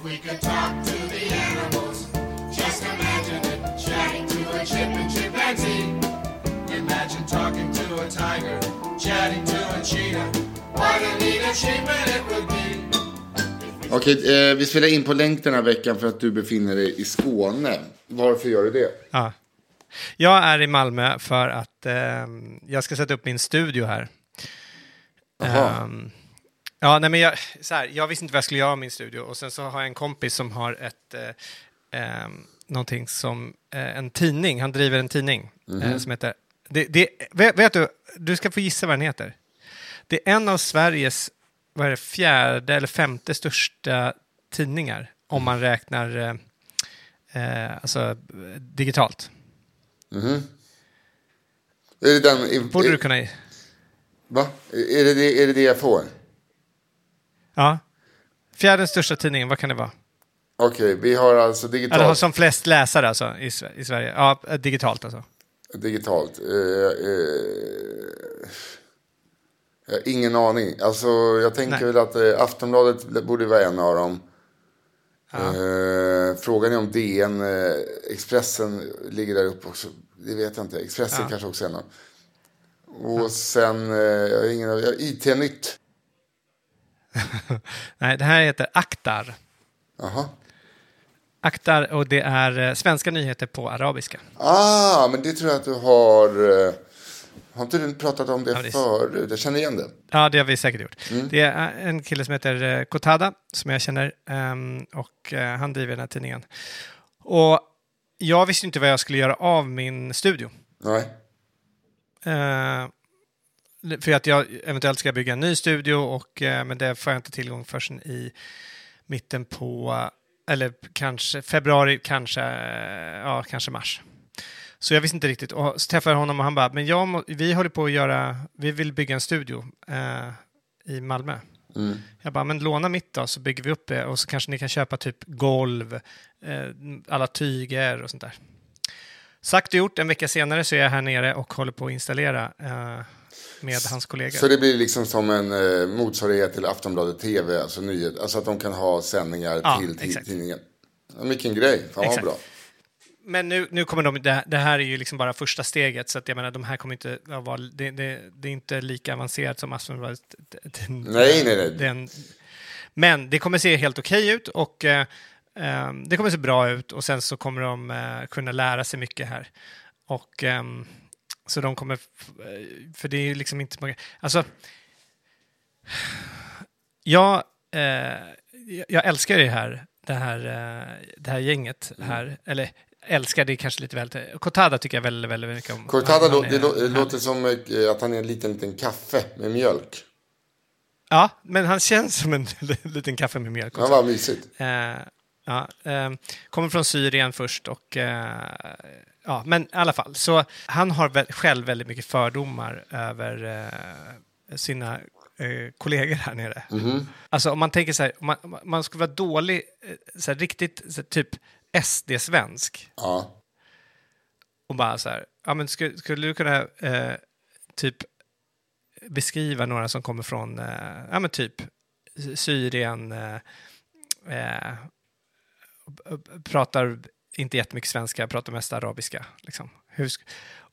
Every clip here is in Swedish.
If we could talk to the animals, just imagine it. Chatting to a chip and chimpanzee. Imagine talking to a tiger, chatting to a cheetah. What a neat achievement it would be. Okej, eh, vi spelar in på länk den här veckan för att du befinner dig i Skåne. Varför gör du det? Ja. Jag är i Malmö för att ehm, jag ska sätta upp min studio här. Jaha. Ehm, ja, nej, men jag, så här, jag visste inte vad jag skulle göra med min studio och sen så har jag en kompis som har ett, eh, ehm, någonting som, eh, en tidning, han driver en tidning eh, som heter, det, det, vet, vet du, du ska få gissa vad den heter. Det är en av Sveriges, vad är det, fjärde eller femte största tidningar om man räknar eh, eh, alltså, eh, digitalt. Är det den... Borde är, du kunna... Va? Är det det, är det det jag får? Ja. Fjärde största tidningen, vad kan det vara? Okej, vi har alltså digitalt. Eller som flest läsare alltså i, i Sverige. Ja, digitalt alltså. Digitalt. Eh, eh, jag har ingen aning. Alltså, jag tänker Nej. väl att eh, Aftonbladet borde vara en av dem. Eh, frågan är om DN, eh, Expressen ligger där uppe också. Det vet jag inte. Expressen Ja. kanske också är en av. Och sen, eh, jag har ingen IT-nytt. Nej, det här heter Aktar. Jaha. Aktar och det är eh, svenska nyheter på arabiska. Ah, men det tror jag att du har... Eh, har inte du pratat om det Ja, det förut? Jag känner igen det. Ja, det har vi säkert gjort. Det är en kille som heter eh, Kotada, som jag känner, ehm, och han driver den här tidningen. Och jag visste inte vad jag skulle göra av min studio. Nej. För att jag eventuellt ska bygga en ny studio, och, eh, men det får jag inte tillgång förrän i mitten på, eller kanske februari, kanske, eh, ja, kanske mars. Så jag visste inte riktigt. Och så träffade jag honom och han bara, men jag vi håller på att göra, vi vill bygga en studio eh, i Malmö. Jag bara, men låna mitt då så bygger vi upp det och så kanske ni kan köpa typ golv, eh, alla tyger och sånt där. Sagt och gjort, en vecka senare så är jag här nere och håller på att installera eh, med hans kollegor. Så det blir liksom som en eh, motsvarighet till Aftonbladet TV, alltså nyhet. Alltså att de kan ha sändningar Ja, till ti- exakt. tidningen. Ja, vilken grej, fan vad bra. Men nu, nu kommer de, det, det här är ju liksom bara första steget, så att jag menar, de här kommer inte att vara, det, det, det är inte lika avancerat som Aftonbladet. Nej, nej, nej. Den, men det kommer se helt okej ut och eh, eh, det kommer se bra ut och sen så kommer de eh, kunna lära sig mycket här. Och ehm, så de kommer, eh, för det är ju liksom inte många, alltså jag, eh, jag- älskar det här, det här, eh, det här gänget här, eller älskar det är kanske lite väl, Cortada tycker jag väldigt, väldigt mycket om. Cortada, Han- han är det låter som eh, att han är en liten, liten kaffe med mjölk. Ja, men han känns som en liten kaffe med mjölk Ja, också. vad mysigt. Eh, ja, eh, kommer från Syrien först och eh, ja, men i alla fall. Så han har väl, själv väldigt mycket fördomar över eh, sina eh, kollegor här nere. Alltså om man tänker så här, man, man skulle vara dålig, eh, så här, riktigt så här, typ SD-svensk Ja. och bara så här, ja men skulle, skulle du kunna eh, typ beskriva några som kommer från, eh, ja men typ Syrien, eh, eh, pratar inte jättemycket svenska, pratar mest arabiska. Liksom. Hur,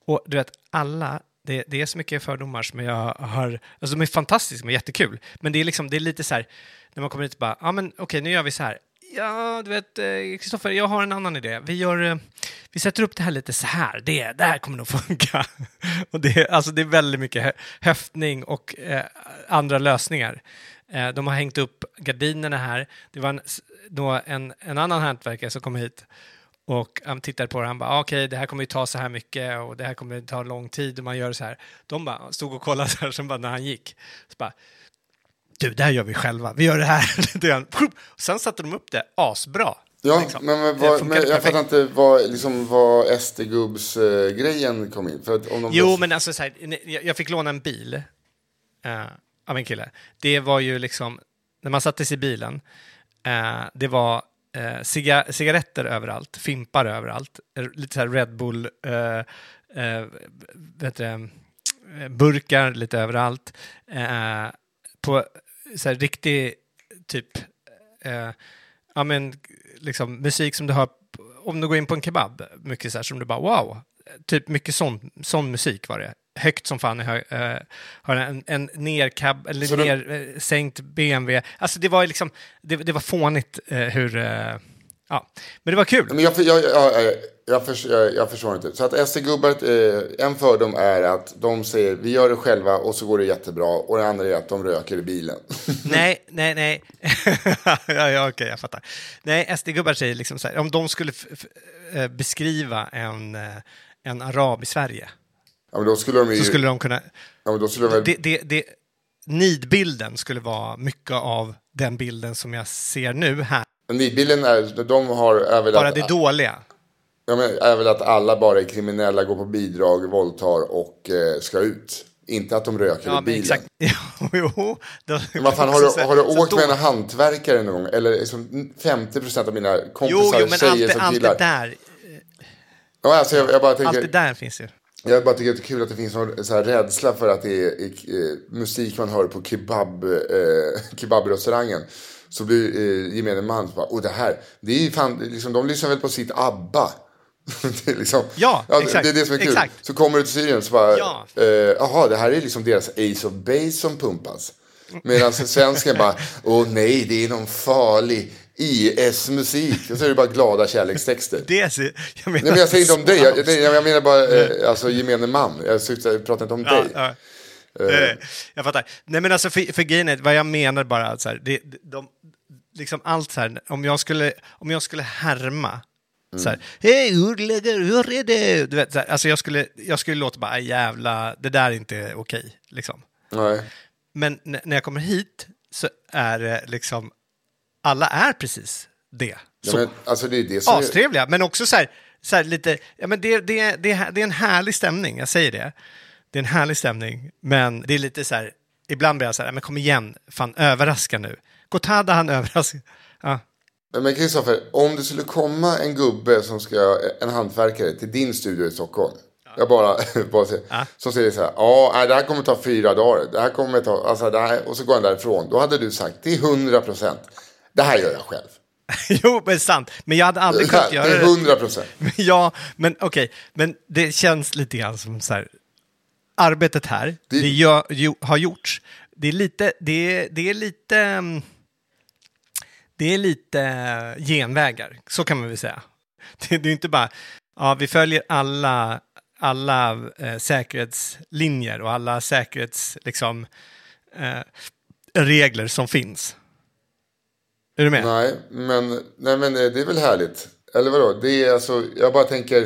och du vet, alla, det, det är så mycket fördomar som jag har, alltså de är fantastiska, de är jättekul, men det är liksom, det är lite så här, när man kommer hit och bara, ja men okej, nu gör vi så här. Ja, du vet, eh, Kristoffer, jag har en annan idé. Vi, gör, eh, vi sätter upp det här lite så här. Det, det här kommer nog funka. och det, är- alltså, det är väldigt mycket höftning och eh, andra lösningar. Eh, de har hängt upp gardinerna här. Det var en, då en, en annan hantverkare som kom hit och han tittade på det han bara, "Ah, okej, det här kommer ju ta så här mycket och det här kommer ta lång tid och man gör så här. De bara stod och kollade så här, sen bara när han gick, så bara, du, det här gör vi själva, vi gör det här. Sen satte de upp det asbra. Ja, liksom. men, men, funkade men jag perfekt. fattar inte vad, liksom, vad SD-gubbs-grejen kom in. För att om de Jo, men alltså så här, jag fick låna en bil eh, av en kille. Det var ju liksom, när man satte sig i bilen, eh, det var eh, ciga cigaretter överallt, fimpar överallt, eh, lite så här Red Bull, eh, eh, vet du, det, eh, burkar lite överallt. Eh, på så här riktig typ eh, ja, men, liksom, musik som du hör, om du går in på en kebab, mycket så här som du bara wow, eh, typ mycket sån, sån musik var det. Högt som fan, jag uh, har en, en nerkab, eller Så du- ner, eh, sänkt BMW. Alltså det var liksom, det, det var fånigt eh, hur, eh, ja, men det var kul. Men jag, för- jag, jag, jag, förs- jag, jag förstår inte. Så att SD-gubbar, eh, en fördom är att de säger vi gör det själva och så går det jättebra. Och det andra är att de röker i bilen. Nej, nej, nej. ja, ja, okej, jag fattar. Nej, SD-gubbar säger liksom så här, om de skulle eh, beskriva en, eh, en arab i Sverige, ja, men då skulle de ju... så skulle de kunna... ja, men då skulle de väl... Det, det, det, nidbilden skulle vara mycket av den bilden som jag ser nu här. Nidbilden är, de har, är väl Bara att, det dåliga. ja, men, är väl att alla bara är kriminella, går på bidrag, våldtar och eh, ska ut. Inte att de röker Ja, i bilen. exakt. Jo. Då- vad fan, har du, har du åkt med en hantverkare någon gång? Eller liksom 50% av mina kompisar, Jo, jo, men allt, tjejer det- som allt killar. det där, Ja, alltså, jag, jag bara allt tänker, det där finns ju. Jag bara tycker att det är kul att det finns någon så här rädsla för att det är, eh, musik man hör på kebab, eh, kebabrestaurangen. Så blir eh, gemene man så bara, och det här, det är fan, liksom, de lyssnar väl på sitt ABBA. det är liksom, Ja, det- exakt, Det är det som är kul. exakt. Så kommer du till Syrien så bara, Ja. eh, jaha, det här är liksom deras Ace of Base som pumpas. Medan svensken bara, åh nej, det är någon farlig IS-musik. Och så är det bara glada kärlekstexter. Det är, jag menar, Nej, men jag säger inte om dig. Jag, jag, jag menar bara eh, alltså, gemene man. Jag, syftar, jag pratar inte om dig. ja. Eh, Jag fattar. Nej men alltså för, för grejen är, vad jag menar bara, så här, det, de, liksom allt så här, om jag skulle, om jag skulle härma, så här, hej hur, hur är det? Du vet, så här, alltså jag skulle, jag skulle låta bara, "Aj, jävla, det där är inte okej, liksom. Nej. Men när jag kommer hit så är det liksom, alla är precis det. Ja, Så men, alltså, det är det som är, astrevliga, men också så här, så här lite, ja men det, det, det, det är en härlig stämning, jag säger det. Det är en härlig stämning, men det är lite så här, ibland blir jag så här, men kom igen, fan överraska nu. Gotada han överraskar. Ja. Men Kristoffer, om det skulle komma en gubbe som ska, en hantverkare till din studio i Stockholm. Jag bara, bara säger, Ja. som säger så här, ja, det här kommer ta fyra dagar. Det här kommer ta, alltså det här, och så går han därifrån. Då hade du sagt, det är hundra procent. Det här gör jag själv. jo, men sant. Men jag hade aldrig kunnat göra det är det. hundra procent. Ja, men okej, men det känns lite grann som så här, arbetet här, Det- det, gör, jo, har gjorts, det är lite, det är, det är lite, mm, det är lite genvägar, så kan man väl säga. Det, det är inte bara, ja, vi följer alla, alla eh, säkerhetslinjer och alla säkerhets, liksom, eh, regler som finns. Är du med? Nej, men, nej, men eh, det är väl härligt. Eller vadå? Det är alltså, jag bara tänker,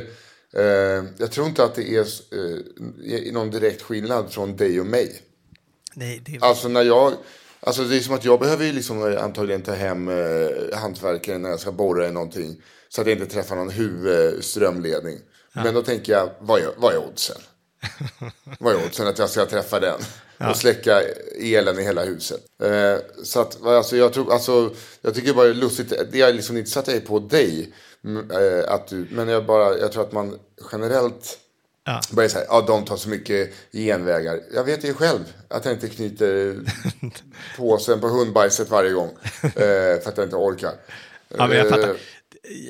eh, jag tror inte att det är eh, någon direkt skillnad från dig och mig. Nej, det är Alltså när jag, alltså det är som att jag behöver ju liksom eh, antagligen ta hem eh, hantverkaren när jag ska borra i någonting. Så att jag inte träffar någon huvudströmledning. Men då tänker jag, vad är, vad är oddsen? vad är oddsen att jag ska träffa den? Och släcka elen i hela huset. Eh, så att, alltså, jag, tror, alltså, jag tycker bara det är lustigt, det är liksom inte så att jag är på dig. eh, att du, men jag, bara, jag tror att man generellt Ja. börjar säga, ja de tar så mycket genvägar. Jag vet ju själv att jag inte knyter påsen på hundbajset varje gång. Eh, för att jag inte orkar. Ja, men jag fattar.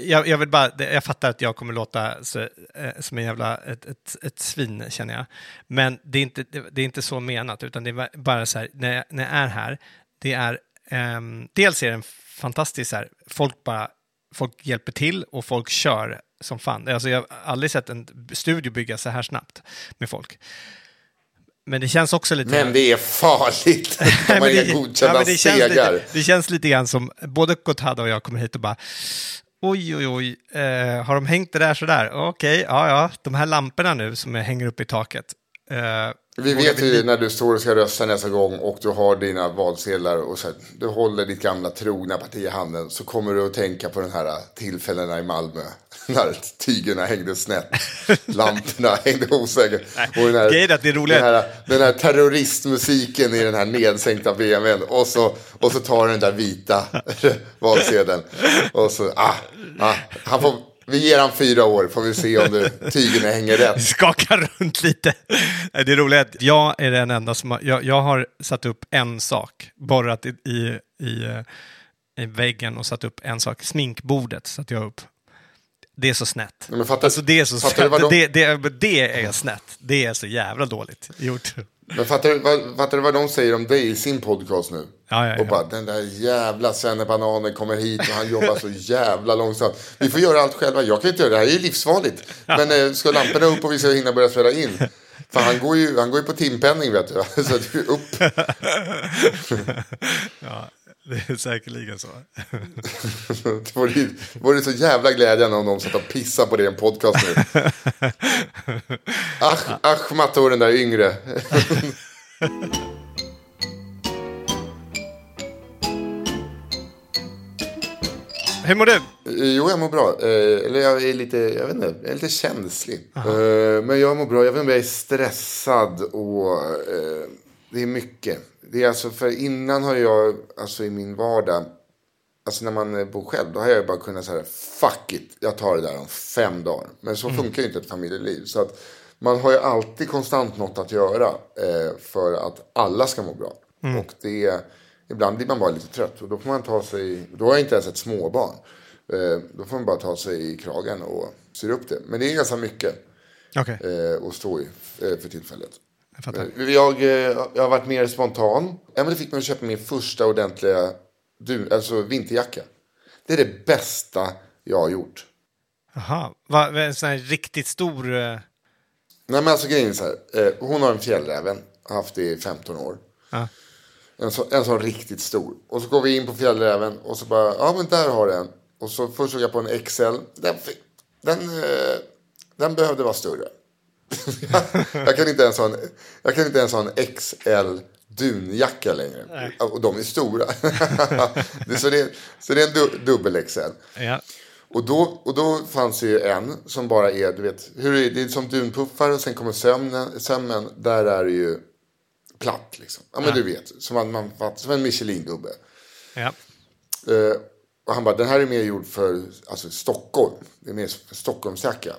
Jag, jag, vill bara, jag fattar att jag kommer låta så, eh, som en jävla ett, ett, ett svin, känner jag. Men det är, inte, det, är inte så menat, utan det är bara så här, när jag, när jag är här, det är, ehm, dels är det en fantastisk så här, folk bara, folk hjälper till och folk kör som fan. Alltså jag har aldrig sett en studio byggas så här snabbt med folk. Men det känns också lite... Men det är farligt. Men inga det- godkända ja, det känns. Lite, det känns lite grann som både Gotada och jag kommer hit och bara oj, oj, oj, eh, har de hängt det där sådär? Okej, ja, ja, de här lamporna nu som jag hänger upp i taket. Eh, vi vet ju när du står och ska rösta nästa gång och du har dina valsedlar och så här, du håller ditt gamla trogna parti i handen så kommer du att tänka på den här tillfällena i Malmö. När tygerna hängde snett, lamporna hängde osäkert. Och den här, det är den här, den här terroristmusiken i den här nedsänkta BMWn och så, och så tar den där vita valsedeln. Och så, ah, ah, han får, vi ger han fyra år får vi se om det, tygerna hänger rätt. skaka runt lite. Det är roligt att jag är den enda som har, jag, jag har satt upp en sak, borrat i, i, i, i väggen och satt upp en sak. Sminkbordet satte jag upp. Det är så snett. Men fattar- alltså det är så snett. Det, det, det är snett. Det är så jävla dåligt gjort. Men fattar, du vad- fattar du vad de säger om dig i sin podcast nu? Ja, ja, ja. Och bara, den där jävla svennebananen kommer hit och han jobbar så jävla långsamt. Vi får göra allt själva. Jag kan inte göra det. Det här är ju livsfarligt. Men eh, ska lamporna upp och vi ska hinna börja spela in. För han går ju, han går ju på timpenning vet du. Så är upp. Ja, det är säkerligen så. Det vore, ju- det vore så jävla glädjande om någon satt och pissade på det i en podcast nu. Ach, ach Matte och den där yngre. Hur mår du? Eh, Jo, jag mår bra. Eh, eller jag är lite, jag vet inte, jag är lite känslig. Eh, men jag mår bra. Jag vet inte om jag är stressad och eh, det är mycket. Det är alltså, för innan har jag, alltså i min vardag, alltså när man bor själv, då har jag bara kunnat säga fuck it, jag tar det där om fem dagar. Men så funkar ju inte ett familjeliv. Så att man har ju alltid konstant något att göra eh, för att alla ska må bra. Och det, ibland blir man bara lite trött och då får man ta sig, då har jag inte ens ett småbarn. Eh, då får man bara ta sig i kragen och styra upp det. Men det är ganska mycket Okej, eh, att stå i eh, för tillfället. Jag. Eh, Jag, eh, jag har varit mer spontan. Emelie fick mig att köpa min första ordentliga du, alltså vinterjacka. Det är det bästa jag har gjort. Jaha, en sån här riktigt stor... eh, Nej men alltså grejen är så här. Hon har en fjällräven. Har haft det i 15 år. Ja. En, så, en sån riktigt stor. Och så går vi in på fjällräven och så bara, ja men där har du en. Och så först såg jag på en XL. Den, den, den behövde vara större. Jag, kan inte ens ha en, jag kan inte ens ha en XL dunjacka längre. Och de är stora. så, det, så det är en du, dubbel XL. Ja. Och då, och då fanns det ju en som bara är, du vet, hur är det, det är som dunpuffar och sen kommer sömnen, sömmen, där är det ju platt liksom. Ja men du vet, som, man, man, som en Michelin-gubbe. ja. Eh, och han bara, den här är mer gjord för alltså, Stockholm. Det är mer för Stockholmsjacka.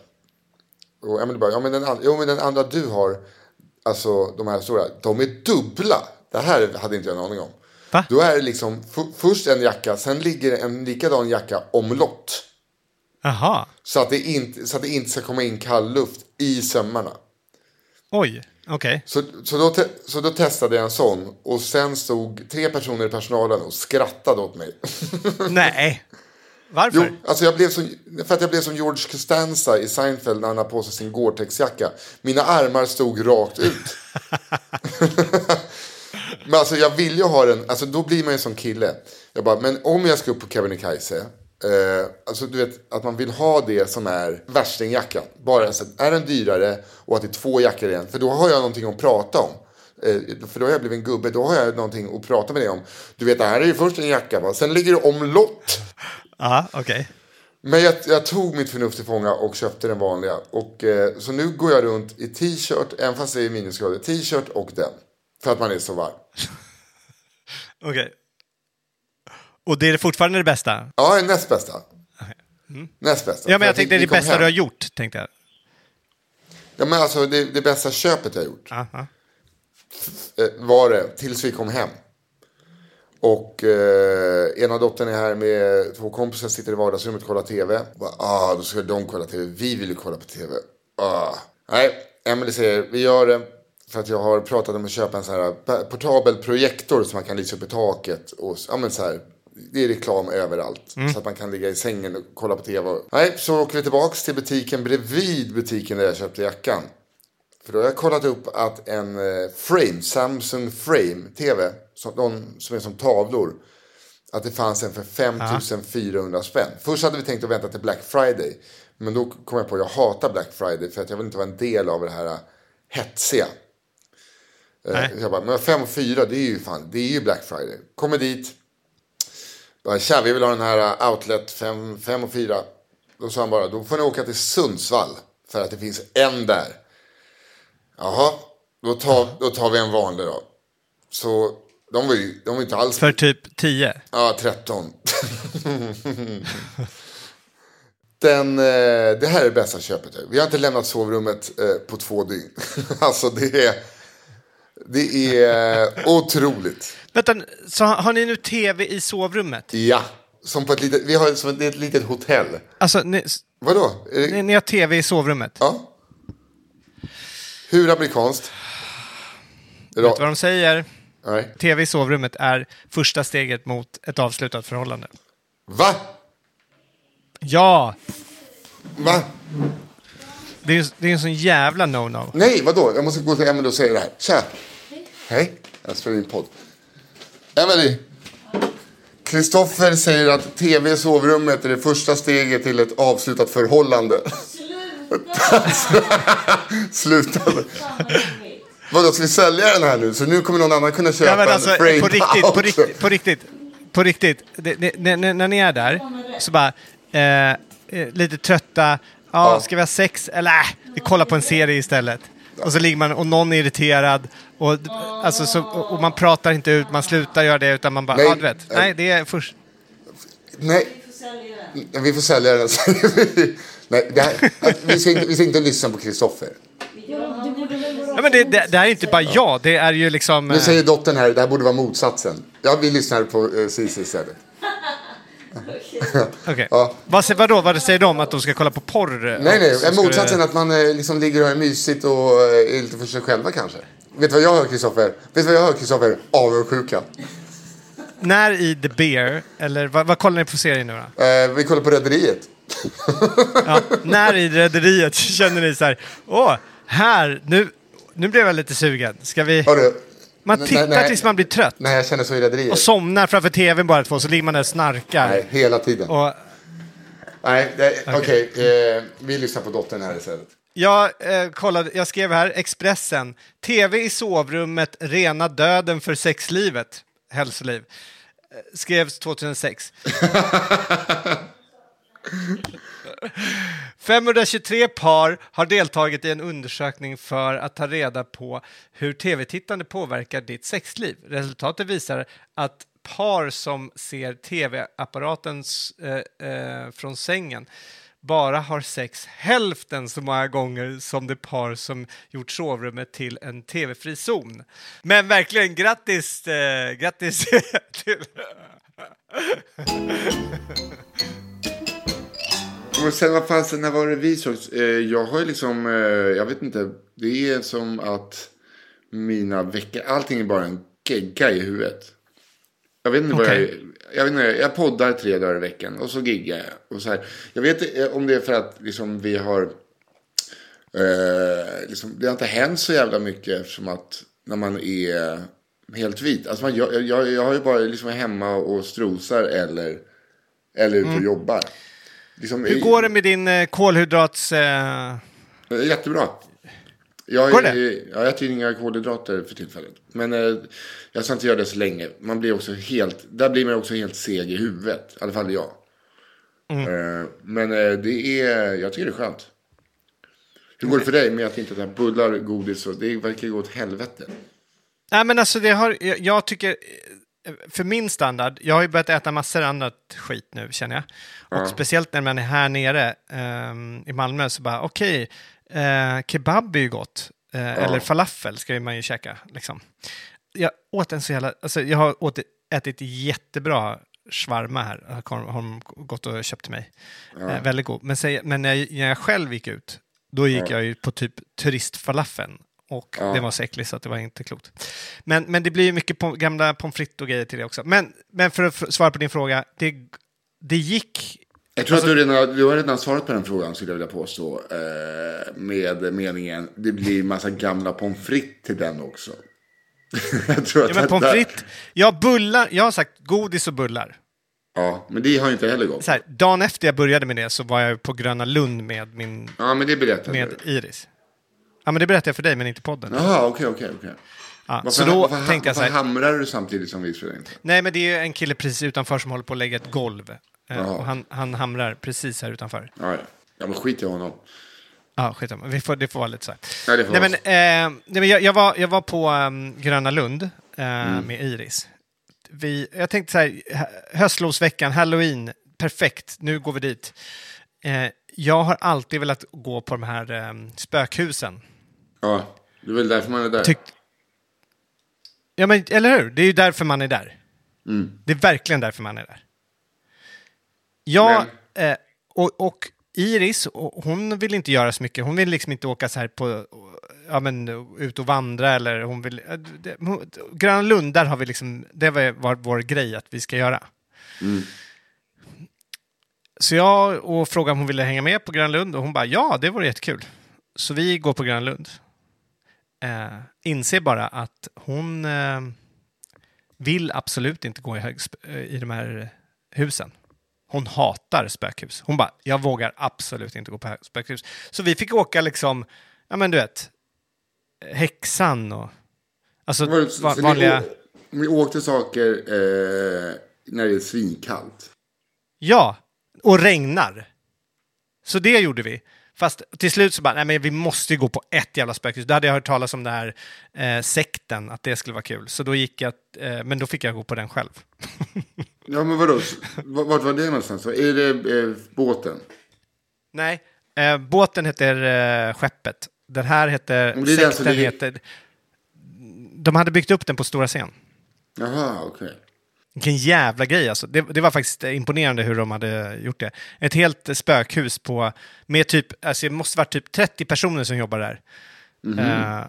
Och Emelie bara, ja men den, jo, men den andra du har, alltså de här stora, de är dubbla. Det här hade inte jag en aning om. Va? Då är det liksom först en jacka, sen ligger en likadan jacka omlott. Jaha. Så att, det inte, så att det inte ska komma in kall luft i sömmarna. Oj, okej. Så, så, då, te, så då testade jag en sån och sen stod tre personer i personalen och skrattade åt mig. Nej. Varför? Jo, alltså jag blev som, för att jag blev som George Costanza i Seinfeld när han har på sig sin Gore-Tex-jacka. Mina armar stod rakt ut. men alltså jag vill ju ha den, alltså då blir man ju som kille. Jag bara, men om jag ska upp på Kebnekaise, eh, alltså du vet att man vill ha det som är värstingjackan. Bara så att är den dyrare och att det är två jackor i en, för då har jag någonting att prata om. Eh, för då har jag blivit en gubbe, då har jag någonting att prata med dig om. Du vet, det här är ju först en jacka, va? sen ligger det omlott. Ja, okej. Men jag, jag tog mitt förnuft till fånga och köpte den vanliga. Och, eh, så nu går jag runt i t-shirt, även fast det är minusgrader, t-shirt och den. För att man är så varm. Okej. Och det är fortfarande det bästa? Ja, näst bästa. Näst bästa. Ja, men jag att tänkte det kom bästa hem. du har gjort, tänkte jag. Ja, men alltså det, det bästa köpet jag har gjort Aha. eh, var det tills vi kom hem. Och eh, ena dottern är här med två kompisar, sitter i vardagsrummet och kollar tv. Bara, ah, då ska de kolla tv. Vi vill ju kolla på tv. Ah. Nej, Emily säger, vi gör det. För att jag har pratat om att köpa en sån här portabel projektor som man kan lysa upp i taket. Och, ja, men så här, det är reklam överallt. Så att man kan ligga i sängen och kolla på tv. Nej, så åker vi tillbaks till butiken bredvid butiken där jag köpte jackan. För då har jag kollat upp att en eh, frame, Samsung Frame TV, som, de, som är som tavlor, att det fanns en för 5400 spänn. Först hade vi tänkt att vänta till Black Friday. Men då kom jag på att jag hatar Black Friday för att jag vill inte vara en del av det här eh, hetsiga. Eh, Nej. Jag bara, men 5 och 4 det är ju fan, det är ju Black Friday. Kommer dit. Bara, Tja, vi vill ha den här eh, Outlet 5, 5 och 4. Då sa han bara, då får ni åka till Sundsvall. För att det finns en där. Jaha, då tar, då tar vi en vanlig då. Så de var ju de var inte alls... För typ 10? Ja, 13. Den, eh, det här är det bästa köpet. Vi har inte lämnat sovrummet eh, på två dygn. alltså det är... Det är otroligt. Vänta, så har ni nu tv i sovrummet? Ja, som på ett litet, vi har som ett, ett litet hotell. Alltså, ni, Vadå? Ni, ni har tv i sovrummet? ja. Hur amerikanskt? Vet du vad de säger? Nej. Tv i sovrummet är första steget mot ett avslutat förhållande. Va? Ja! Va? Det är, det är en sån jävla no-no. Nej, vadå? Jag måste gå till Emelie och säga det här. Tja! Hej! Jag spelar in podd. Emelie! Kristoffer säger att tv i sovrummet är det första steget till ett avslutat förhållande. Sluta! Vadå, ska vi sälja den här nu? Så nu kommer någon annan kunna köpa Ja, men en alltså, frame på riktigt, på pouch. riktigt, på riktigt, på riktigt. Det, det, när, ni är där så bara eh, eh, lite trötta. Ja, Ja. ska vi ha sex? Eller äh, vi kollar på en serie istället. Och så ligger man och någon är irriterad och, alltså, så, och man pratar inte ut, man slutar göra det utan man bara, Nej. ja du vet. Nej, det är först. Nej. Ja, Vi får sälja den. Nej, det här, vi, ska inte, vi ska inte lyssna på Kristoffer. Ja, men det, det, det här är inte bara jag, det är ju liksom... Nu eh, säger dottern här, det här borde vara motsatsen. Ja, vi lyssnar på uh, Cissi istället. Okej. Ja. Vad, vadå, vad säger de? Att de ska kolla på porr? Nej, nej, Så ska motsatsen det- att man eh, liksom ligger och är mysigt och eh, är lite för sig själva kanske. Vet du vad jag hör Kristoffer? Vet du vad jag hör Kristoffer? Avundsjuka. När i The Bear, eller vad, vad kollar ni på serien nu då? Eh, vi kollar på Rederiet. Ja, när i Rederiet känner ni så här, åh, här, nu, nu blev jag lite sugen. Ska vi... Hörru, Man nej, tittar nej. tills man blir trött. när jag känner så. Och somnar framför tvn bara två, så ligger man där och snarkar. Nej, hela tiden. Och Nej, okej. eh, vi lyssnar på dottern här istället. jag, eh, kollade, jag skrev här, Expressen, tv i sovrummet, rena döden för sexlivet, hälsoliv. Eh, Skrevs 2006. 523 par har deltagit i en undersökning för att ta reda på hur tv-tittande påverkar ditt sexliv. Resultatet visar att par som ser tv-apparaten eh, eh, från sängen bara har sex hälften så många gånger som det par som gjort sovrummet till en tv-fri zon. Men verkligen grattis, eh, grattis. Och sen vad fasen, när var det vi sågs? Eh, jag har ju liksom, eh, jag vet inte. Det är som att mina veckor, allting är bara en gegga i huvudet. Jag vet inte vad jag, jag vet inte, jag poddar tre dagar i veckan och så giggar jag. Och så här. Jag vet inte om det är för att liksom vi har, eh, liksom, det har inte hänt så jävla mycket eftersom att när man är helt vit. Alltså man, jag, jag, jag har ju bara liksom hemma och strosar eller, eller ute och jobbar. Liksom. Hur går det med din eh, kolhydrats... Eh... Eh, Jättebra. Jag, Går det? ja, jag äter inga kolhydrater för tillfället. Men eh, jag ska inte göra det så länge. Man blir också helt, där blir man också helt seg i huvudet. I alla fall jag. Mm. Eh, men eh, det är, jag tycker det är skönt. Hur går det för dig med att inte äta bullar, godis och det verkar gå åt helvete. Nej, men alltså det har, jag, jag tycker, eh, för min standard, jag har ju börjat äta massor annat skit nu känner jag. Och speciellt när man är här nere ehm, i Malmö så bara, okej, eh, kebab är ju gott. Eh, Eller falafel ska man ju käka. Liksom. Jag åt en så jävla, alltså jag har åt, ätit jättebra shawarma här, har, har de gått och köpt till mig. Eh, väldigt god. Men, men när jag själv gick ut, då gick jag ju på typ turistfalafeln. Och det var så äckligt så att det var inte klokt. Men, men det blir ju mycket på, gamla pommes frites och grejer till det också. Men, men för att svara på din fråga, det, det gick... Jag tror att du, redan, du har redan svarat på den frågan skulle jag vilja påstå. Eh, med meningen, det blir massa gamla pommes frites till den också. jag tror att Ja, men pommes frites, jag bullar, jag har sagt godis och bullar. Ja, men det har ju inte heller gått. Så här, dagen efter jag började med det så var jag på Gröna Lund med min Ja, men det berättade med du. Iris. Ja, men det berättade jag för dig, men inte podden. Jaha, okej, okej, okej. Ja, Varför, så då varför, tänkte jag så varför här, hamrar du samtidigt som vi spelar in? nej men det är ju en kille precis utanför som håller på att lägga ett golv. Eh, Jaha. och han, han hamrar precis här utanför. Ja, men skit i honom. Ja, skitsamma. Vi får, det får vara lite så här. Ja, det får nej, men, eh, nej, men jag, jag, var, jag var på um, Gröna Lund eh, Mm. med Iris. Vi, jag tänkte så här, hö- höstlovsveckan, halloween, perfekt, nu går vi dit. Eh, jag har alltid velat gå på de här eh, spökhusen. Ja, det är väl därför man är där. Tyck, Ja, men eller hur? Det är ju därför man är där. Det är verkligen därför man är där. Ja, eh, och, och Iris, och hon vill inte göra så mycket. Hon vill liksom inte åka så här på, ja men ut och vandra eller hon vill... eh, Det, Gröna Lund, där har vi liksom, det var, var vår grej att vi ska göra. Så jag och frågade om hon ville hänga med på Gröna Lund och hon bara ja, det vore jättekul. Så vi går på Gröna Lund. Eh, inser bara att hon eh, vill absolut inte gå i, hög, i de här husen. Hon hatar spökhus. Hon bara, jag vågar absolut inte gå på spökhus. Så vi fick åka liksom, ja men du vet, häxan och... Alltså Var vanliga... Ni, ni åkte saker eh, när det är svinkallt. Ja, och regnar. Så det gjorde vi. Fast till slut så bara, nej men vi måste ju gå på ett jävla spökhus. Då hade jag hört talas om det här eh, sekten, att det skulle vara kul. Så då gick jag, eh, men då fick jag gå på den själv. Ja, men vadå? Vart var det någonstans? Är det eh, båten? nej, eh, båten heter eh, Skeppet. Den här heter, Men det den sekten ligger- heter... De hade byggt upp den på stora scen. Jaha, okej. Vilken jävla grej alltså. Det, det var faktiskt imponerande hur de hade gjort det. Ett helt spökhus på, med typ, alltså det måste varit typ 30 personer som jobbar där. Eh,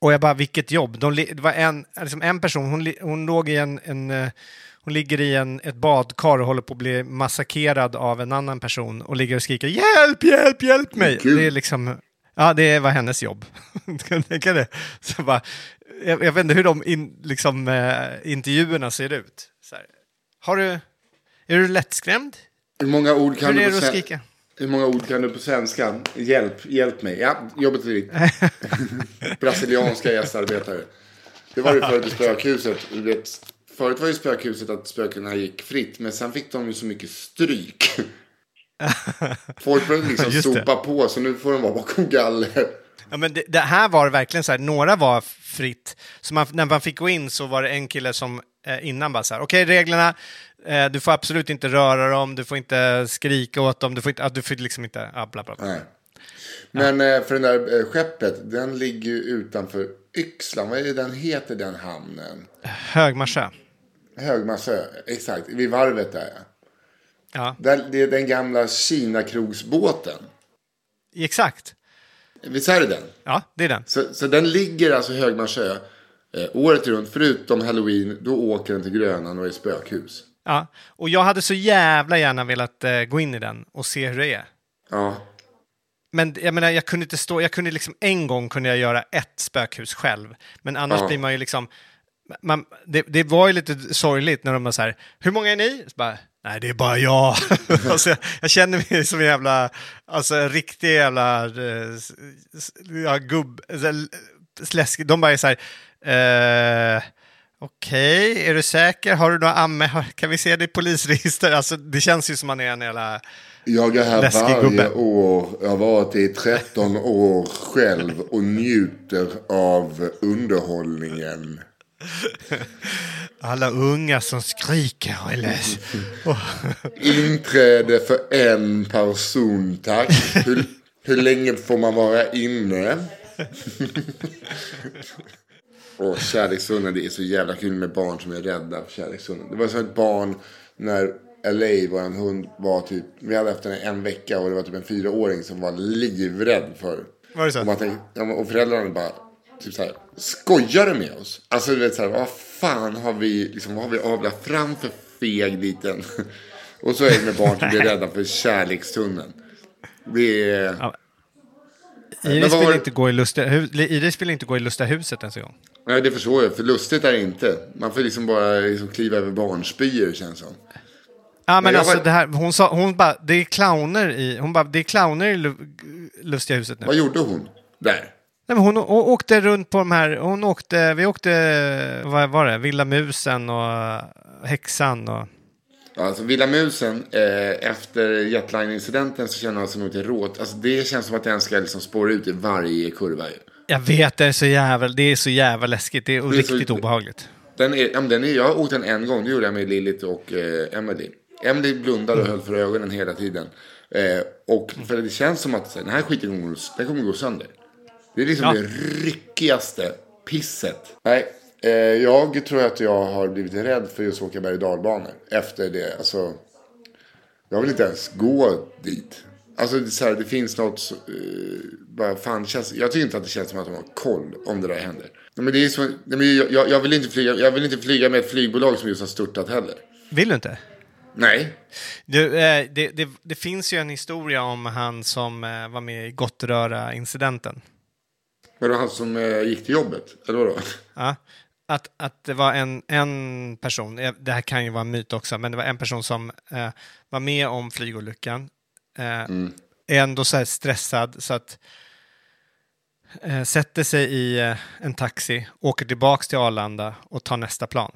och jag bara, vilket jobb. De, det var en, liksom en person, hon, hon låg i en, en eh, hon ligger i en, ett badkar och håller på att bli massakrerad av en annan person och ligger och skriker hjälp, hjälp, hjälp mig. Gud. Det är liksom, ja det var hennes jobb. Det? Så bara, jag, jag vet inte hur de in, liksom, eh, intervjuerna ser ut. Här. Har du, är du lättskrämd? Hur många ord kan Hur du på skrika? Hur många ord kan du på svenska? Hjälp, hjälp mig. Ja, jobbet är ditt. Brasilianska gästarbetare. Det var det förut i spökhuset. Du vet, förut var ju spökhuset att spökena gick fritt. Men sen fick de ju så mycket stryk. Folk började liksom sopa på. Så nu får de vara bakom galler. Ja, men det, det här var verkligen så här, några var fritt. Så man, när man fick gå in så var det en kille som eh, innan bara så här, okej reglerna, eh, du får absolut inte röra dem, du får inte skrika åt dem, du får, inte, ah, du får liksom inte, ah, bla bla bla. Nej. Men eh, för den där eh, skeppet, den ligger ju utanför Yxlan. Vad är det den heter den hamnen? Högmarsö. Högmarsö, exakt. Vid varvet där. ja. Ja, Där, det är den gamla Kina-krogsbåten. exakt. Visst är det den? Ja, det är den. Så, så den ligger alltså i Högmarsö eh, året runt. Förutom halloween, då åker den till Grönan och är spökhus. Ja, och jag hade så jävla gärna velat eh, gå in i den och se hur det är. Ja, Men jag menar, jag kunde inte stå, jag kunde liksom en gång kunde jag göra ett spökhus själv. Men annars Ja. blir man ju liksom, man, det, det var ju lite sorgligt när de var så här, hur många är ni? Så bara, Nej, det är bara jag. alltså, jag, jag känner mig som en jävla, alltså en riktig jävla eh, ja, gubb, så här, läskig. De bara är så här, eh, okej, är du säker? Har du några amme? Kan vi se ditt polisregister? Alltså, det känns ju som man är en jävla... jag är här Läskig varje gubbe. år. Jag har varit i 13 år själv och njuter av underhållningen. Alla unga som skriker är less. Inträde för en person, tack. Hur, hur länge får man vara inne? Och kärleksstunden, det är så jävla kul med barn som är rädda för kärleksstunden. Det var som ett barn när LA, vår hund, var typ, vi hade haft henne en vecka och det var typ en fyraåring som var livrädd för. Var det så? Och, man tänkte, och föräldrarna bara, typ så här, skojar du med oss? Alltså du vet så här, vad fan har vi, liksom, vad har vi avlat fram för feg liten? och så är det med barn som blir rädda för kärlekstunneln. Det är... Ja. Men Iris vad vill, var- inte gå i lustiga, Iris vill inte gå i lustiga huset ens en gång. Nej, det förstår jag. För lustigt är det inte. Man får liksom bara liksom kliva över barnspyor känns som. Ja, men jag alltså var- det här, hon sa, hon bara, det är clowner i, hon bara, det är clowner i lu, lustiga huset nu. Vad gjorde hon där? Nej, men hon, åkte runt på de här, hon åkte, vi åkte, vad var det, Villa Musen och Häxan och... Ja, Alltså Villa Musen, eh, efter jetline-incidenten så känner jag sig nog lite råt. Alltså det känns som att den ska liksom spåra ut i varje kurva ju. Jag vet, det är så jävla, det är så jävla läskigt, det är, Det är så- riktigt obehagligt. Den är, ja, den är, jag har åkt den en gång, det gjorde jag med Lilith och eh, Emily. Emily blundade och höll för ögonen hela tiden. Eh, och för det känns som att så den här skiten kommer, den kommer gå sönder. Det är liksom Ja. det ryckigaste pisset. Nej, Eh, jag tror att jag har blivit rädd för just att åka berg dalbanor. Efter det. Alltså, jag vill inte ens gå dit. Alltså det, så här, det finns något. Eh, bara, fan, känns, jag tycker inte att det känns som att de har koll om det där händer. Nej, men det är så, nej, men jag, jag, jag, vill inte flyga, jag vill inte flyga med ett flygbolag som just har störtat heller. Vill du inte? Nej. Du, eh, det, det, det finns ju en historia om han som eh, var med i Gottröra-incidenten. Var det han som eh, gick till jobbet? Eller vadå? Ja. Att, att det var en, en person, eh, det här kan ju vara en myt också, men det var en person som eh, var med om flygolyckan. Eh, Är ändå så här stressad så att eh, sätter sig i eh, en taxi, åker tillbaks till Arlanda och tar nästa plan.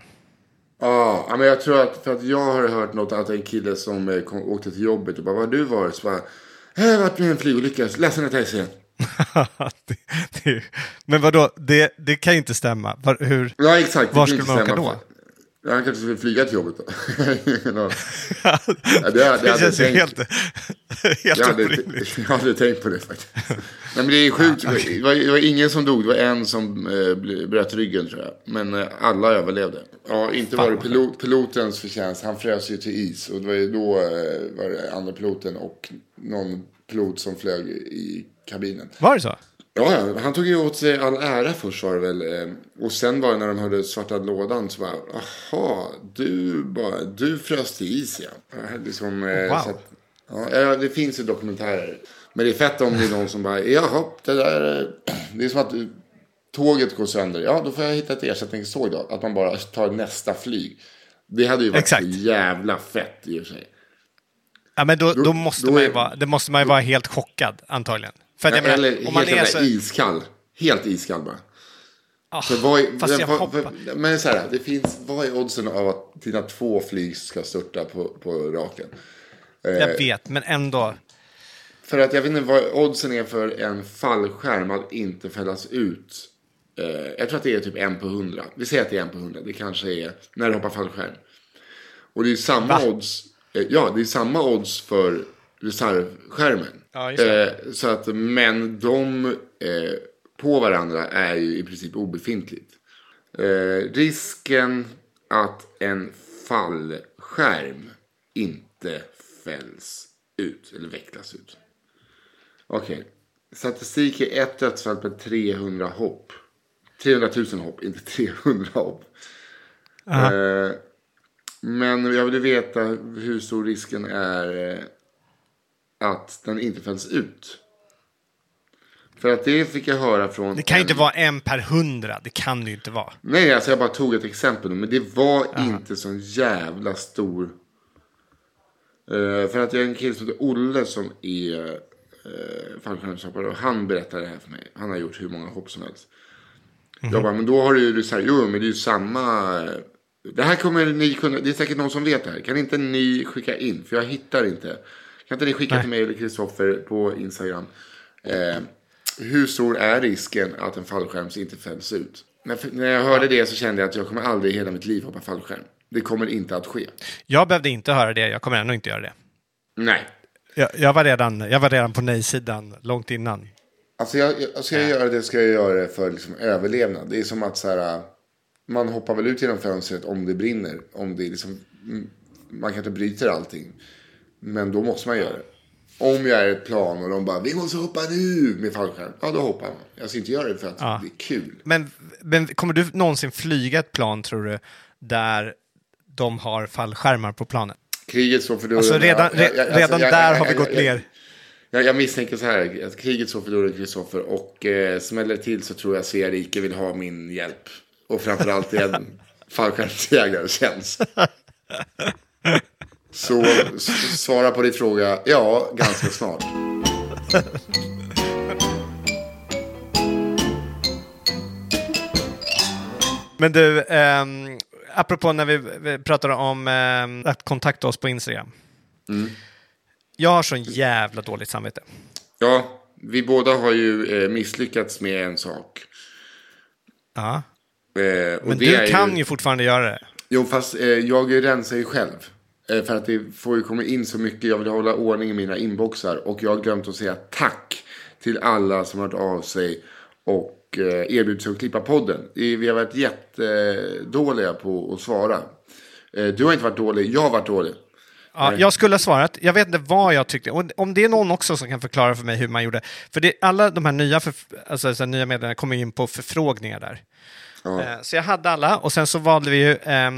Ja, men jag tror att, för att jag har hört något att en kille som eh, kom, åkte till jobbet och bara, vad har du varit? Så bara, jag har varit med i en flygolycka, ledsen att jag säger. Det, det, men vadå, det, det kan ju inte stämma. Var, hur? Ja, exakt. det Var skulle man åka då? Ja, han kanske skulle flyga till jobbet då. Ja, det- det jag känns ju helt, helt jag, hade, orimligt. jag hade tänkt på det faktiskt. Nej, men det är sjukt. det, var, det var ingen som dog. Det var en som eh, bröt ryggen tror jag. Men eh, alla överlevde. Ja, inte var det pilot, pilotens förtjänst. Han frös ju till is. Och det var ju då eh, var det andra piloten och någon pilot som flög i kabinen. Var det så? Ja, ja, han tog ju åt sig all ära först var det väl. eh, Och sen var det när de hörde svarta lådan så bara, jaha, du, bara, du frös till is ja. Eh, Liksom, eh, Wow. så att, ja, ja, det finns ju dokumentärer. Men det är fett om det är någon som bara, jaha, det där, eh, det är som att eh, tåget går sönder. Ja, då får jag hitta ett ersättningståg då. Att man bara tar nästa flyg. Det hade ju varit Exakt. jävla fett i och för sig. Ja, men då, då, Då- måste då man ju är- vara, det måste man ju vara helt chockad, antagligen. För att jag menar, Eller om man helt är så... iskall. Helt iskall bara. Ah, För vad fast jag vad- vad- Men så här, det finns, vad är oddsen av att dina två flyg ska störta på, på raken? Jag vet, men ändå. För att jag vet inte vad oddsen är för en fallskärm att inte fällas ut. Eh, jag tror att det är typ en på hundra. Vi säger att det är en på hundra. Det kanske är när du hoppar fallskärm. Och det är samma Va? odds. Eh, ja, det är samma odds för reservskärmen. Ja. Eh, så att, men de eh, på varandra är ju i princip obefintligt. Eh, risken att en fallskärm inte fälls ut eller vecklas ut. Okej. Statistik är ett dödsfall per 300 hopp. 300 000 hopp, inte 300 hopp. Eh, men jag vill veta hur stor risken är eh, att den inte fälls ut. För att det fick jag höra från... Det kan ju inte vara en per hundra. Det kan det ju inte vara. Nej, alltså jag bara tog ett exempel. Men det var inte så jävla stor. Eh, för att jag är en kille som heter Olle som är uh, fallskärmshoppare. Och han berättade det här för mig. Han har gjort hur många hopp som helst. Jag bara, men då har du ju så här, jo men det är ju samma. eh, Det här kommer ni kunna, det är säkert någon som vet det här. Kan inte ni skicka in? För jag hittar inte. Kan inte ni skicka Nej. till mig eller Kristoffer på Instagram? Eh, hur stor är risken att en fallskärm inte fälls ut? När, när jag hörde det så kände jag att jag kommer aldrig i hela mitt liv hoppa fallskärm. Det kommer inte att ske. Jag behövde inte höra det. Jag kommer ändå inte göra det. Nej. Jag, jag, var, redan, jag var redan på nej-sidan långt innan. Alltså jag, jag, ska jag göra det ska jag göra det för liksom överlevnad. Det är som att så här, man hoppar väl ut genom fönstret om det brinner. Om det liksom, mm, man kanske bryter allting. Men då måste man göra det. Om jag är ett plan och de bara, vi måste hoppa nu med fallskärm. Ja, då hoppar man. Jag ska inte göra det för att Ja. det är kul. Men, men kommer du någonsin flyga ett plan, tror du, där de har fallskärmar på planet? Kriget står för dörren. Alltså redan, jag- jag- re, redan alltså, jag- där jag- har vi jag- gått jag- ner. Jag, jag misstänker så här, att kriget står för dörren, Kristoffer. Och eh, smäller till så tror jag Svea rike vill ha min hjälp. Och framförallt en fallskärmsjägare känns. Så svara på din fråga, ja, ganska snart. Men du, ehm, apropå när vi, pratade om ehm, att kontakta oss på Instagram. Mm. Jag har sån jävla dåligt samvete. Ja, vi båda har ju eh, misslyckats med en sak. Ja. Eh, Men det du kan ju fortfarande göra det. Jo, fast eh, jag rensar ju själv. Eh, för att det får ju komma in så mycket. Jag vill hålla ordning i mina inboxar. Och jag har glömt att säga tack till alla som har hört av sig. Och eh, erbjudit sig att klippa podden. Vi har varit jättedåliga på att svara. Eh, Du har inte varit dålig, jag har varit dålig. Ja, jag skulle ha svarat. Jag vet inte vad jag tyckte. Och om det är någon också som kan förklara för mig hur man gjorde. För det, alla de här nya, förf- alltså, så här, nya meddelarna kommer in på förfrågningar där. Ja. Så jag hade alla och sen så valde vi ju eh,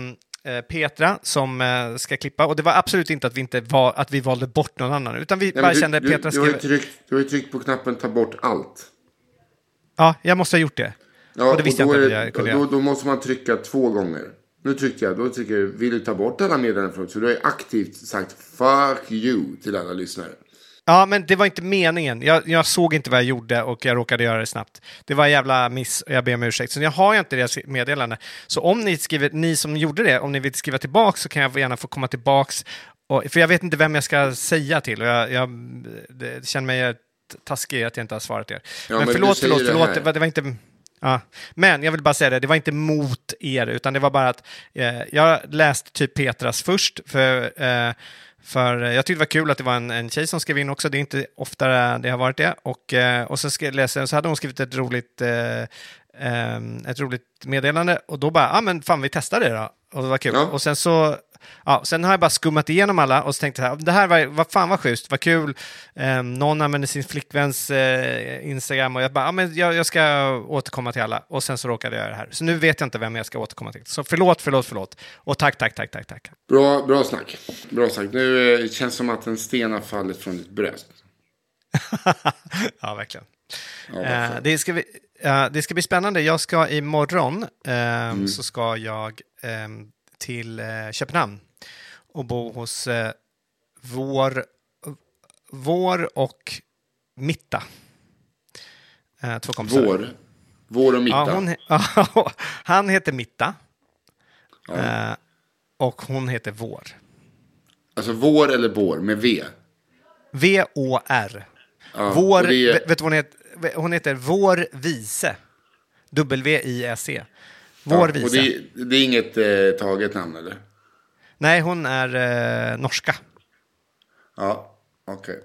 Petra som eh, ska klippa. Och det var absolut inte att vi, inte var, att vi valde bort någon annan. Utan vi Nej, bara du, kände du, Petra du, har skrev... tryckt, du har ju tryckt på knappen ta bort allt. Ja, jag måste ha gjort det. Ja, och det visste jag då inte är att jag kunde då, då måste man trycka två gånger. Nu tryckte jag, då trycker jag, vill du ta bort alla meddelanden från Så du har ju aktivt sagt fuck you till alla lyssnare. Ja, men det var inte meningen. Jag, jag såg inte vad jag gjorde och jag råkade göra det snabbt. Det var en jävla miss och jag ber om ursäkt. Så jag har ju inte deras meddelande. Så om ni, skriver, ni som gjorde det, om ni vill skriva tillbaks så kan jag gärna få komma tillbaks. Och, för jag vet inte vem jag ska säga till och jag, jag det, känner mig taskig att jag inte har svarat er. Ja, men, men förlåt, förlåt, förlåt. Det var, det var inte... Ja. Men jag vill bara säga det, det var inte mot er, utan det var bara att eh, jag läste typ Petras först, för, eh, för jag tyckte det var kul att det var en, en tjej som skrev in också, det är inte ofta det har varit det. Och, eh, och skrev, läste, jag- så hade hon skrivit ett roligt, eh, ett roligt meddelande och då bara, ja ah, men fan vi testar det då. Och det var kul. Ja. Och sen så, ja, sen har jag bara skummat igenom alla och så tänkte jag, det här var, vad fan vad schysst, vad kul. Um, någon använder sin flickväns eh, Instagram och jag bara, ja men jag, jag ska återkomma till alla. Och sen så råkade jag göra det här. Så nu vet jag inte vem jag ska återkomma till. Så förlåt, förlåt, förlåt. Och tack, tack, tack, tack, tack. Bra, bra snack. Bra snack. Nu eh, känns som att en sten har fallit från ditt bröst. ja, verkligen. Ja, Eh, skönt. det, ska vi, eh, det ska bli spännande. Jag ska imorgon eh, så ska jag eh, till eh, Köpenhamn och bo hos eh, vår, vår och Mitta. Eh, två kompisar. Vår. Vår och mitta. Ja, hon, han heter Mitta Ja. eh, och hon heter Vår. Alltså vår eller vår med V. V-O-R. Ja, Vår, det vet, vet hon heter? Hon heter Vår Vise. W-I-S-E. Vår ja. Och det, är- det är inget eh, taget namn eller? Nej, hon är eh, norska. Ja, okej.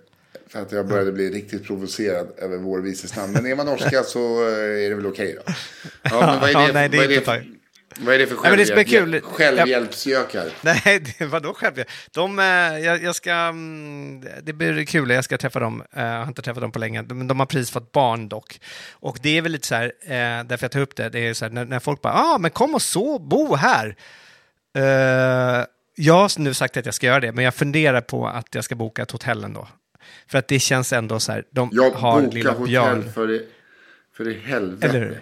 För att jag började bli riktigt provocerad över vår vises namn. Men är man norska så eh, är det väl okej då. Ja, men vad är det, Ja, nej, det är vad är det. Vad är det för Nej, men det självhjälp, självhjälpsgökar? Nej, det, vadå själv? De, eh, jag, jag ska, mm, det blir kul, jag ska träffa dem. Eh, Jag har inte träffat dem på länge. De, de har precis fått barn dock. Och det är väl lite så här, eh, därför jag tar upp det, det är så här, när, när folk bara, ja ah, men kom och så, bo här. Jag har nu sagt att jag ska göra det, men jag funderar på att jag ska boka ett hotell ändå. För att det känns ändå så här, de Jag har bokar lilla hotell Björn. för i, för i helvete. Eller hur?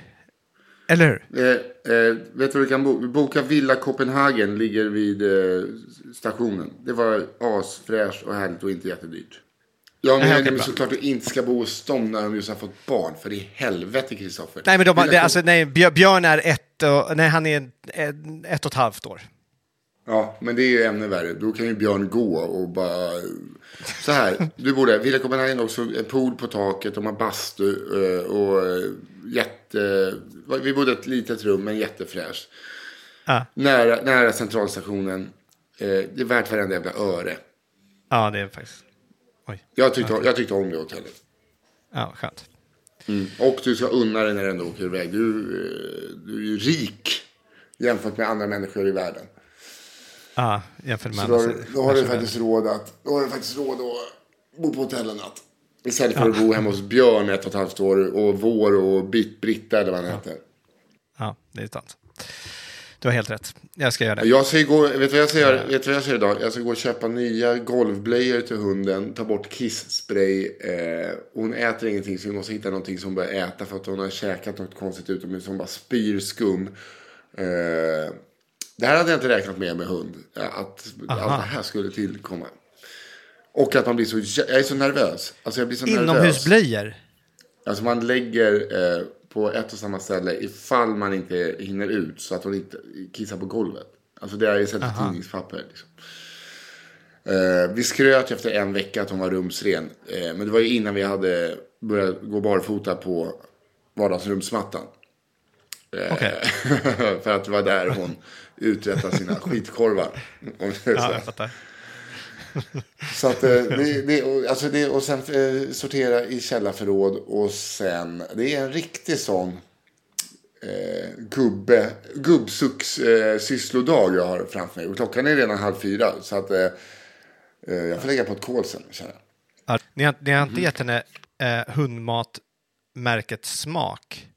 Eller hur? Eh, eh, vet du vad du kan boka? Boka Villa Copenhagen, ligger vid eh, stationen. Det var asfräscht och härligt och inte jättedyrt. Men jag menar bra. såklart du inte ska bo hos dem när de just har fått barn. För i helvete, Kristoffer. Nej, men de, det, alltså, nej, Björ- Björn är ett, och, nej, han är ett, och ett halvt år. Ja, men det är ju ännu värre. Då kan ju Björn gå och bara... Så här, du bor där. Villa Copenhagen också en pool på taket. De har bastu eh, och eh, jätte... Vi bodde i ett litet rum, men jättefräscht. Ja. Nära, nära centralstationen. Eh, Det är värt varenda jävla öre. Ja, det är faktiskt... Oj, Jag tyckte, jag tyckte om det hotellet. ja, skönt. Och du ska unna dig när du ändå åker iväg. Du, eh, du är ju rik jämfört med andra människor i världen. Ja, jämfört med Så andra då har du faktiskt råd att, då har du faktiskt råd att bo på hotell en natt. Istället för att bo hemma hos Björn ett och ett halvt år och Vår och Britt, Britta eller vad han heter. Ja, det är sant. Du har helt rätt. Jag ska göra det. Jag ska gå, vet du vad jag ska göra? Vet vad jag ska idag? Jag ska gå och köpa nya golvblöjor till hunden. Ta bort kissspray. Eh, hon äter ingenting så vi måste hitta någonting som hon börjar äta. För att hon har käkat något konstigt utomhus. Hon bara spyr skum. Eh, det här hade jag inte räknat med med hund. eh, Att allt det här skulle tillkomma. Och att man blir så, jag är så nervös. Alltså jag blir så. Inomhusblöjor. Alltså man lägger eh, på ett och samma ställe ifall man inte hinner ut så att hon inte kissar på golvet. Alltså det är istället för tidningspapper. Liksom. Eh, vi skröt ju efter en vecka att hon var rumsren. Eh, men det var ju innan vi hade börjat gå barfota på vardagsrumsmattan. Eh, Okej. för att det var där hon uträttade sina skitkorvar. Ja, jag fattar. Så att, eh, det, det, och- alltså det, och sen eh, sortera i källarförråd och sen, det är en riktig sån eh, gubbe, gubbsucks eh, sysslodag jag har framför mig. Och klockan är redan halv fyra. Så att eh, jag får lägga på ett kol sen. Ja, ni, har, ni har inte gett henne eh, hundmatmärket Smak?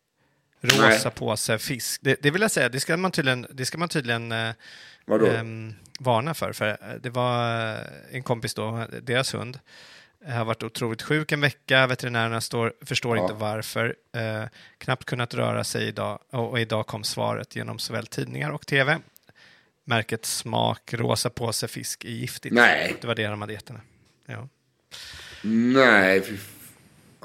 Rosa Nej. påse fisk. Det, det vill jag säga, det ska man tydligen, det ska man tydligen eh, Vadå? ehm, varna för. För eh, det var eh, en kompis då, deras hund, eh, har varit otroligt sjuk en vecka. Veterinärerna står, förstår Ja. inte varför. Eh, knappt kunnat röra sig idag. Och, och idag kom svaret genom såväl tidningar och tv. Märket Smak, rosa påse fisk är giftigt. Nej. Det var det de hade gett henne. Ja. Nej, fy,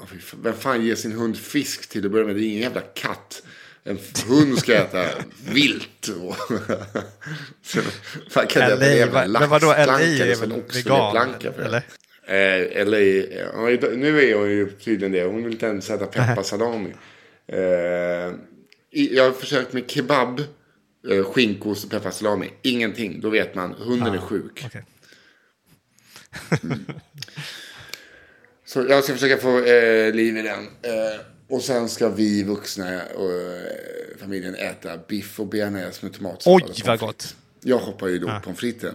fy, vem fan ger sin hund fisk till att börja med? Det är ingen jävla katt. En hund ska äta vilt. Och så, fan kan det LA, en men vadå, LA laxplanka eller en oxfiléplanka det? eller? Eh, LA, ja, nu är hon ju tydligen det. Hon vill inte ens äta pepparsalami. Eh, jag har försökt med kebab, eh, skinkost och pepparsalami. Ingenting. Då vet man, hunden är sjuk. Okej. Så jag ska försöka få eh, liv i den. Eh, och sen ska vi vuxna och eh, familjen äta biff och bearnaise med tomatsallad. Oj, och vad gott. Jag hoppar ju då pommes fritesen.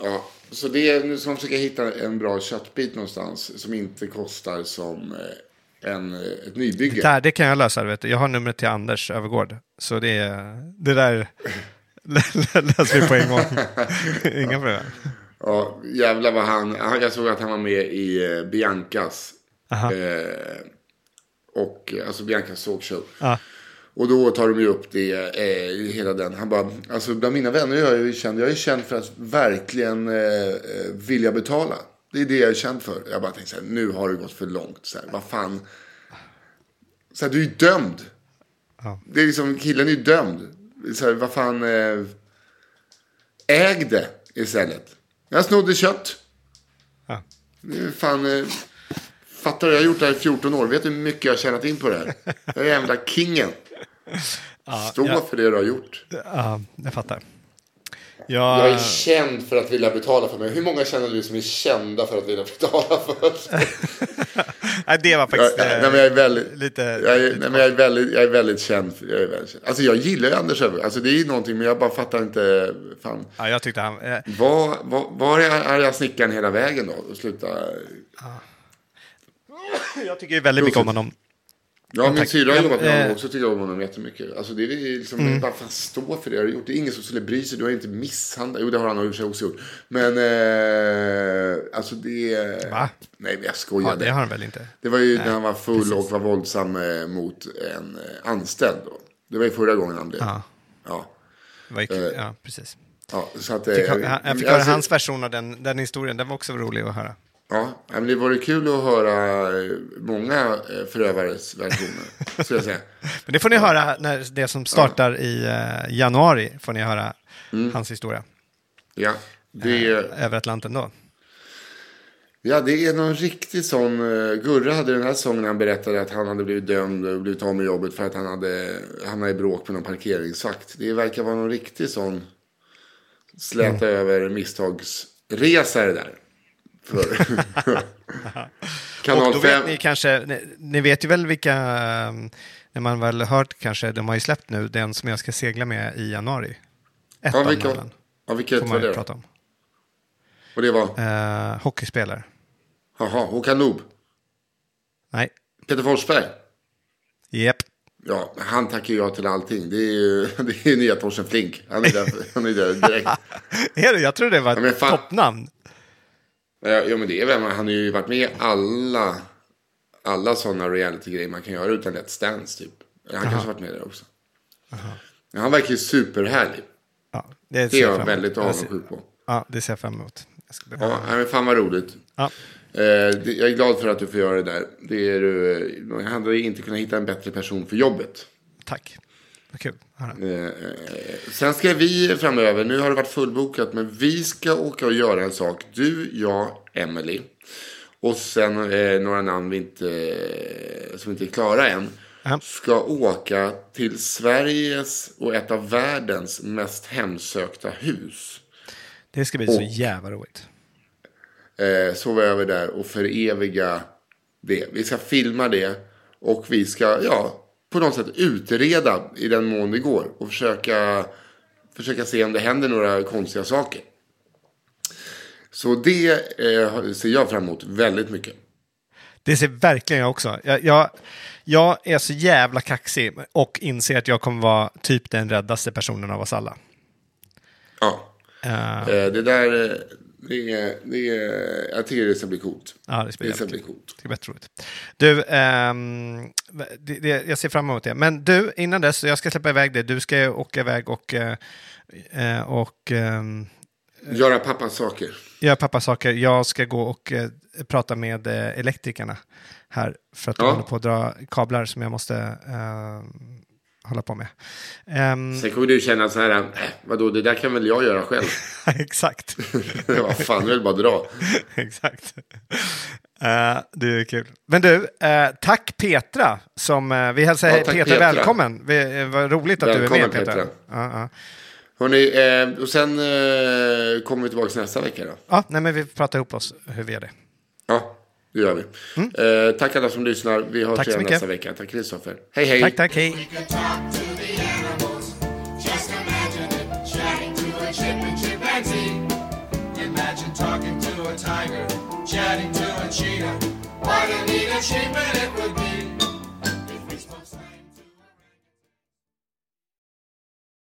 Ja, så det är, nu man försöka hitta en bra köttbit någonstans som inte kostar som eh, en, eh, ett nybygge. Där, det kan jag lösa. Vet du. Jag har numret till Anders Övergård. Så det, är- det där löser vi på en gång. Inga problem. Ja, jävlar vad han, jag såg att han var med i Biancas. Aha. Eh, och eh, alltså Biancas talkshow. Ja. Och då tar de ju upp det, eh, hela den. Han bara, alltså bland mina vänner jag är ju känd, jag är känd för att verkligen eh, eh, vilja betala. Det är det jag är känd för. Jag bara tänkte så här, nu har det gått för långt. Så här, vad fan. Så här, du är ju dömd. Ja. Det är liksom, killen är ju dömd. Så här, vad fan. Eh, äg det istället. Jag snodde kött. Ja. Det är fan. Eh, fattar du? Jag har gjort det här i 14 år. Vet du hur mycket jag har tjänat in på det här? Jag är jävla kingen. Stå ja. för det du har gjort. Ja, jag fattar. Jag Jag, är känd för att vilja betala för mig. Hur många känner du som är kända för att vilja betala för? nej, det var Jag, faktiskt nej, eh, men jag är väldigt... lite... Jag är, nej, men jag, är väldigt, jag är väldigt känd. Jag är väldigt känd. Alltså jag gillar ju Anders Öfvergård. Alltså det är ju någonting, men jag bara fattar inte. Fan. Ja, jag tyckte han... Eh, Var, var, var är arga snickaren hela vägen då? Och sluta. jag tycker ju väldigt mycket om honom. Ja, min syrra har Ja, jobbat med honom eh, också. Tycker om honom jättemycket. Alltså det är liksom, bara fan stå för det du har gjort. Det är ingen som skulle bry sig. Du har inte misshandlat. Jo, det har han i och för sig också gjort. Men, eh, alltså det är... Va? Nej, men jag Ja, skojade. det har han väl inte? Det var ju när han var full och var våldsam eh, mot en eh, anställd. Då. Det var ju förra gången han blev. Ja, Ja. ju. Ja, precis. Ja, så att, Fick, jag fick höra alltså, hans version av den, den historien. Den var också rolig att höra. Ja, men det vore kul att höra eh, många eh, förövares versioner. Ska jag säga. Men det får ni höra när det som startar i eh, januari. Får ni höra Mm. hans historia. Ja, det. Över Atlanten då. Ja, det är någon riktig sån. Gurra hade den här sången när han berättade att han hade blivit dömd och blivit av med jobbet för att han hade hamnat i bråk med någon parkeringsvakt. Det verkar vara någon riktig sån släta över misstagsresa det där. Kanal och då 5. vet ni kanske, ni, ni vet ju väl vilka, eh, när man väl hört kanske, de har ju släppt nu den som jag ska segla med i januari. Ett Ja, av vilka, namnen ja, vilket var man det prata om. Och det var? Uh, hockeyspelare. Jaha, Håkan Noob. Nej. Peter Forsberg. Japp. Ja, han tackar ja till allting. Det är ju, det är ju nya Torsten Flink. Han är där, han är där direkt. Är det? Jag tror det var Ja, ett fan- toppnamn. Ja, ja, men det är väl, han har ju varit med i alla, alla sådana reality-grejer man kan göra utan Let's Dance typ. Han kanske har varit med där också. Ja, han verkar ju superhärlig. Ja, det, är jag väldigt avundsjuk på. Ja, det ser jag fram emot. Jag. Ja, men fan vad roligt. Ja. Eh, det, jag är glad för att du får göra det där. Det är, man hade ju inte kunnat hitta en bättre person för jobbet. Tack. Vad kul. Eh, sen ska vi framöver, nu har det varit fullbokat, men vi ska åka och göra en sak. Du, jag, Emily. Och sen eh, några namn vi inte, eh, som inte är klara än. Ska åka till Sveriges och ett av världens mest hemsökta hus. Det ska bli så Och- jävla roligt. eh, sova över där och föreviga det. Vi ska filma det och vi ska, ja, på något sätt utreda i den mån det går. Och försöka, försöka se om det händer några konstiga saker. Så det eh, ser jag fram emot väldigt mycket. Det ser verkligen jag också. Jag, jag, jag är så jävla kaxig och inser att jag kommer vara typ den räddaste personen av oss alla. Ja. Eh, det där, eh, det är, det jag tycker det ska bli coolt. ja, det ska bli Det ska bli coolt. Det ska bli roligt. Du, ehm, det, det, jag ser fram emot det. Men du, innan dess, jag ska släppa iväg dig. Du ska åka iväg och, eh, och ehm, Göra pappas saker. göra pappas saker. Jag ska gå och eh, prata med elektrikerna här. För att de Ja. håller på att dra kablar som jag måste eh, hålla på med. Ehm, Sen kommer du känna så här, äh, vadå, det där kan väl jag göra själv. exakt. Vad fan, jag vill bara dra. Exakt. Eh, det är kul. Men du, eh, tack Petra. Som, eh, vi hälsar Ja, Petra, Petra. välkommen. Vi, vad roligt att du är Välkommen, med Petra. Petra. Ja, ja. Hörrni, och sen kommer vi tillbaka nästa vecka då. ja, nej, men vi pratar ihop oss hur vi gör det. Ja, det gör vi. Eh, tack alla som lyssnar. Vi hörs Mm. Tack igen mycket. nästa vecka. Tack Kristoffer. Hej, hej. Tack, tack, hej. Chatting to a. Chatting to cheetah. What a neat achievement it would be.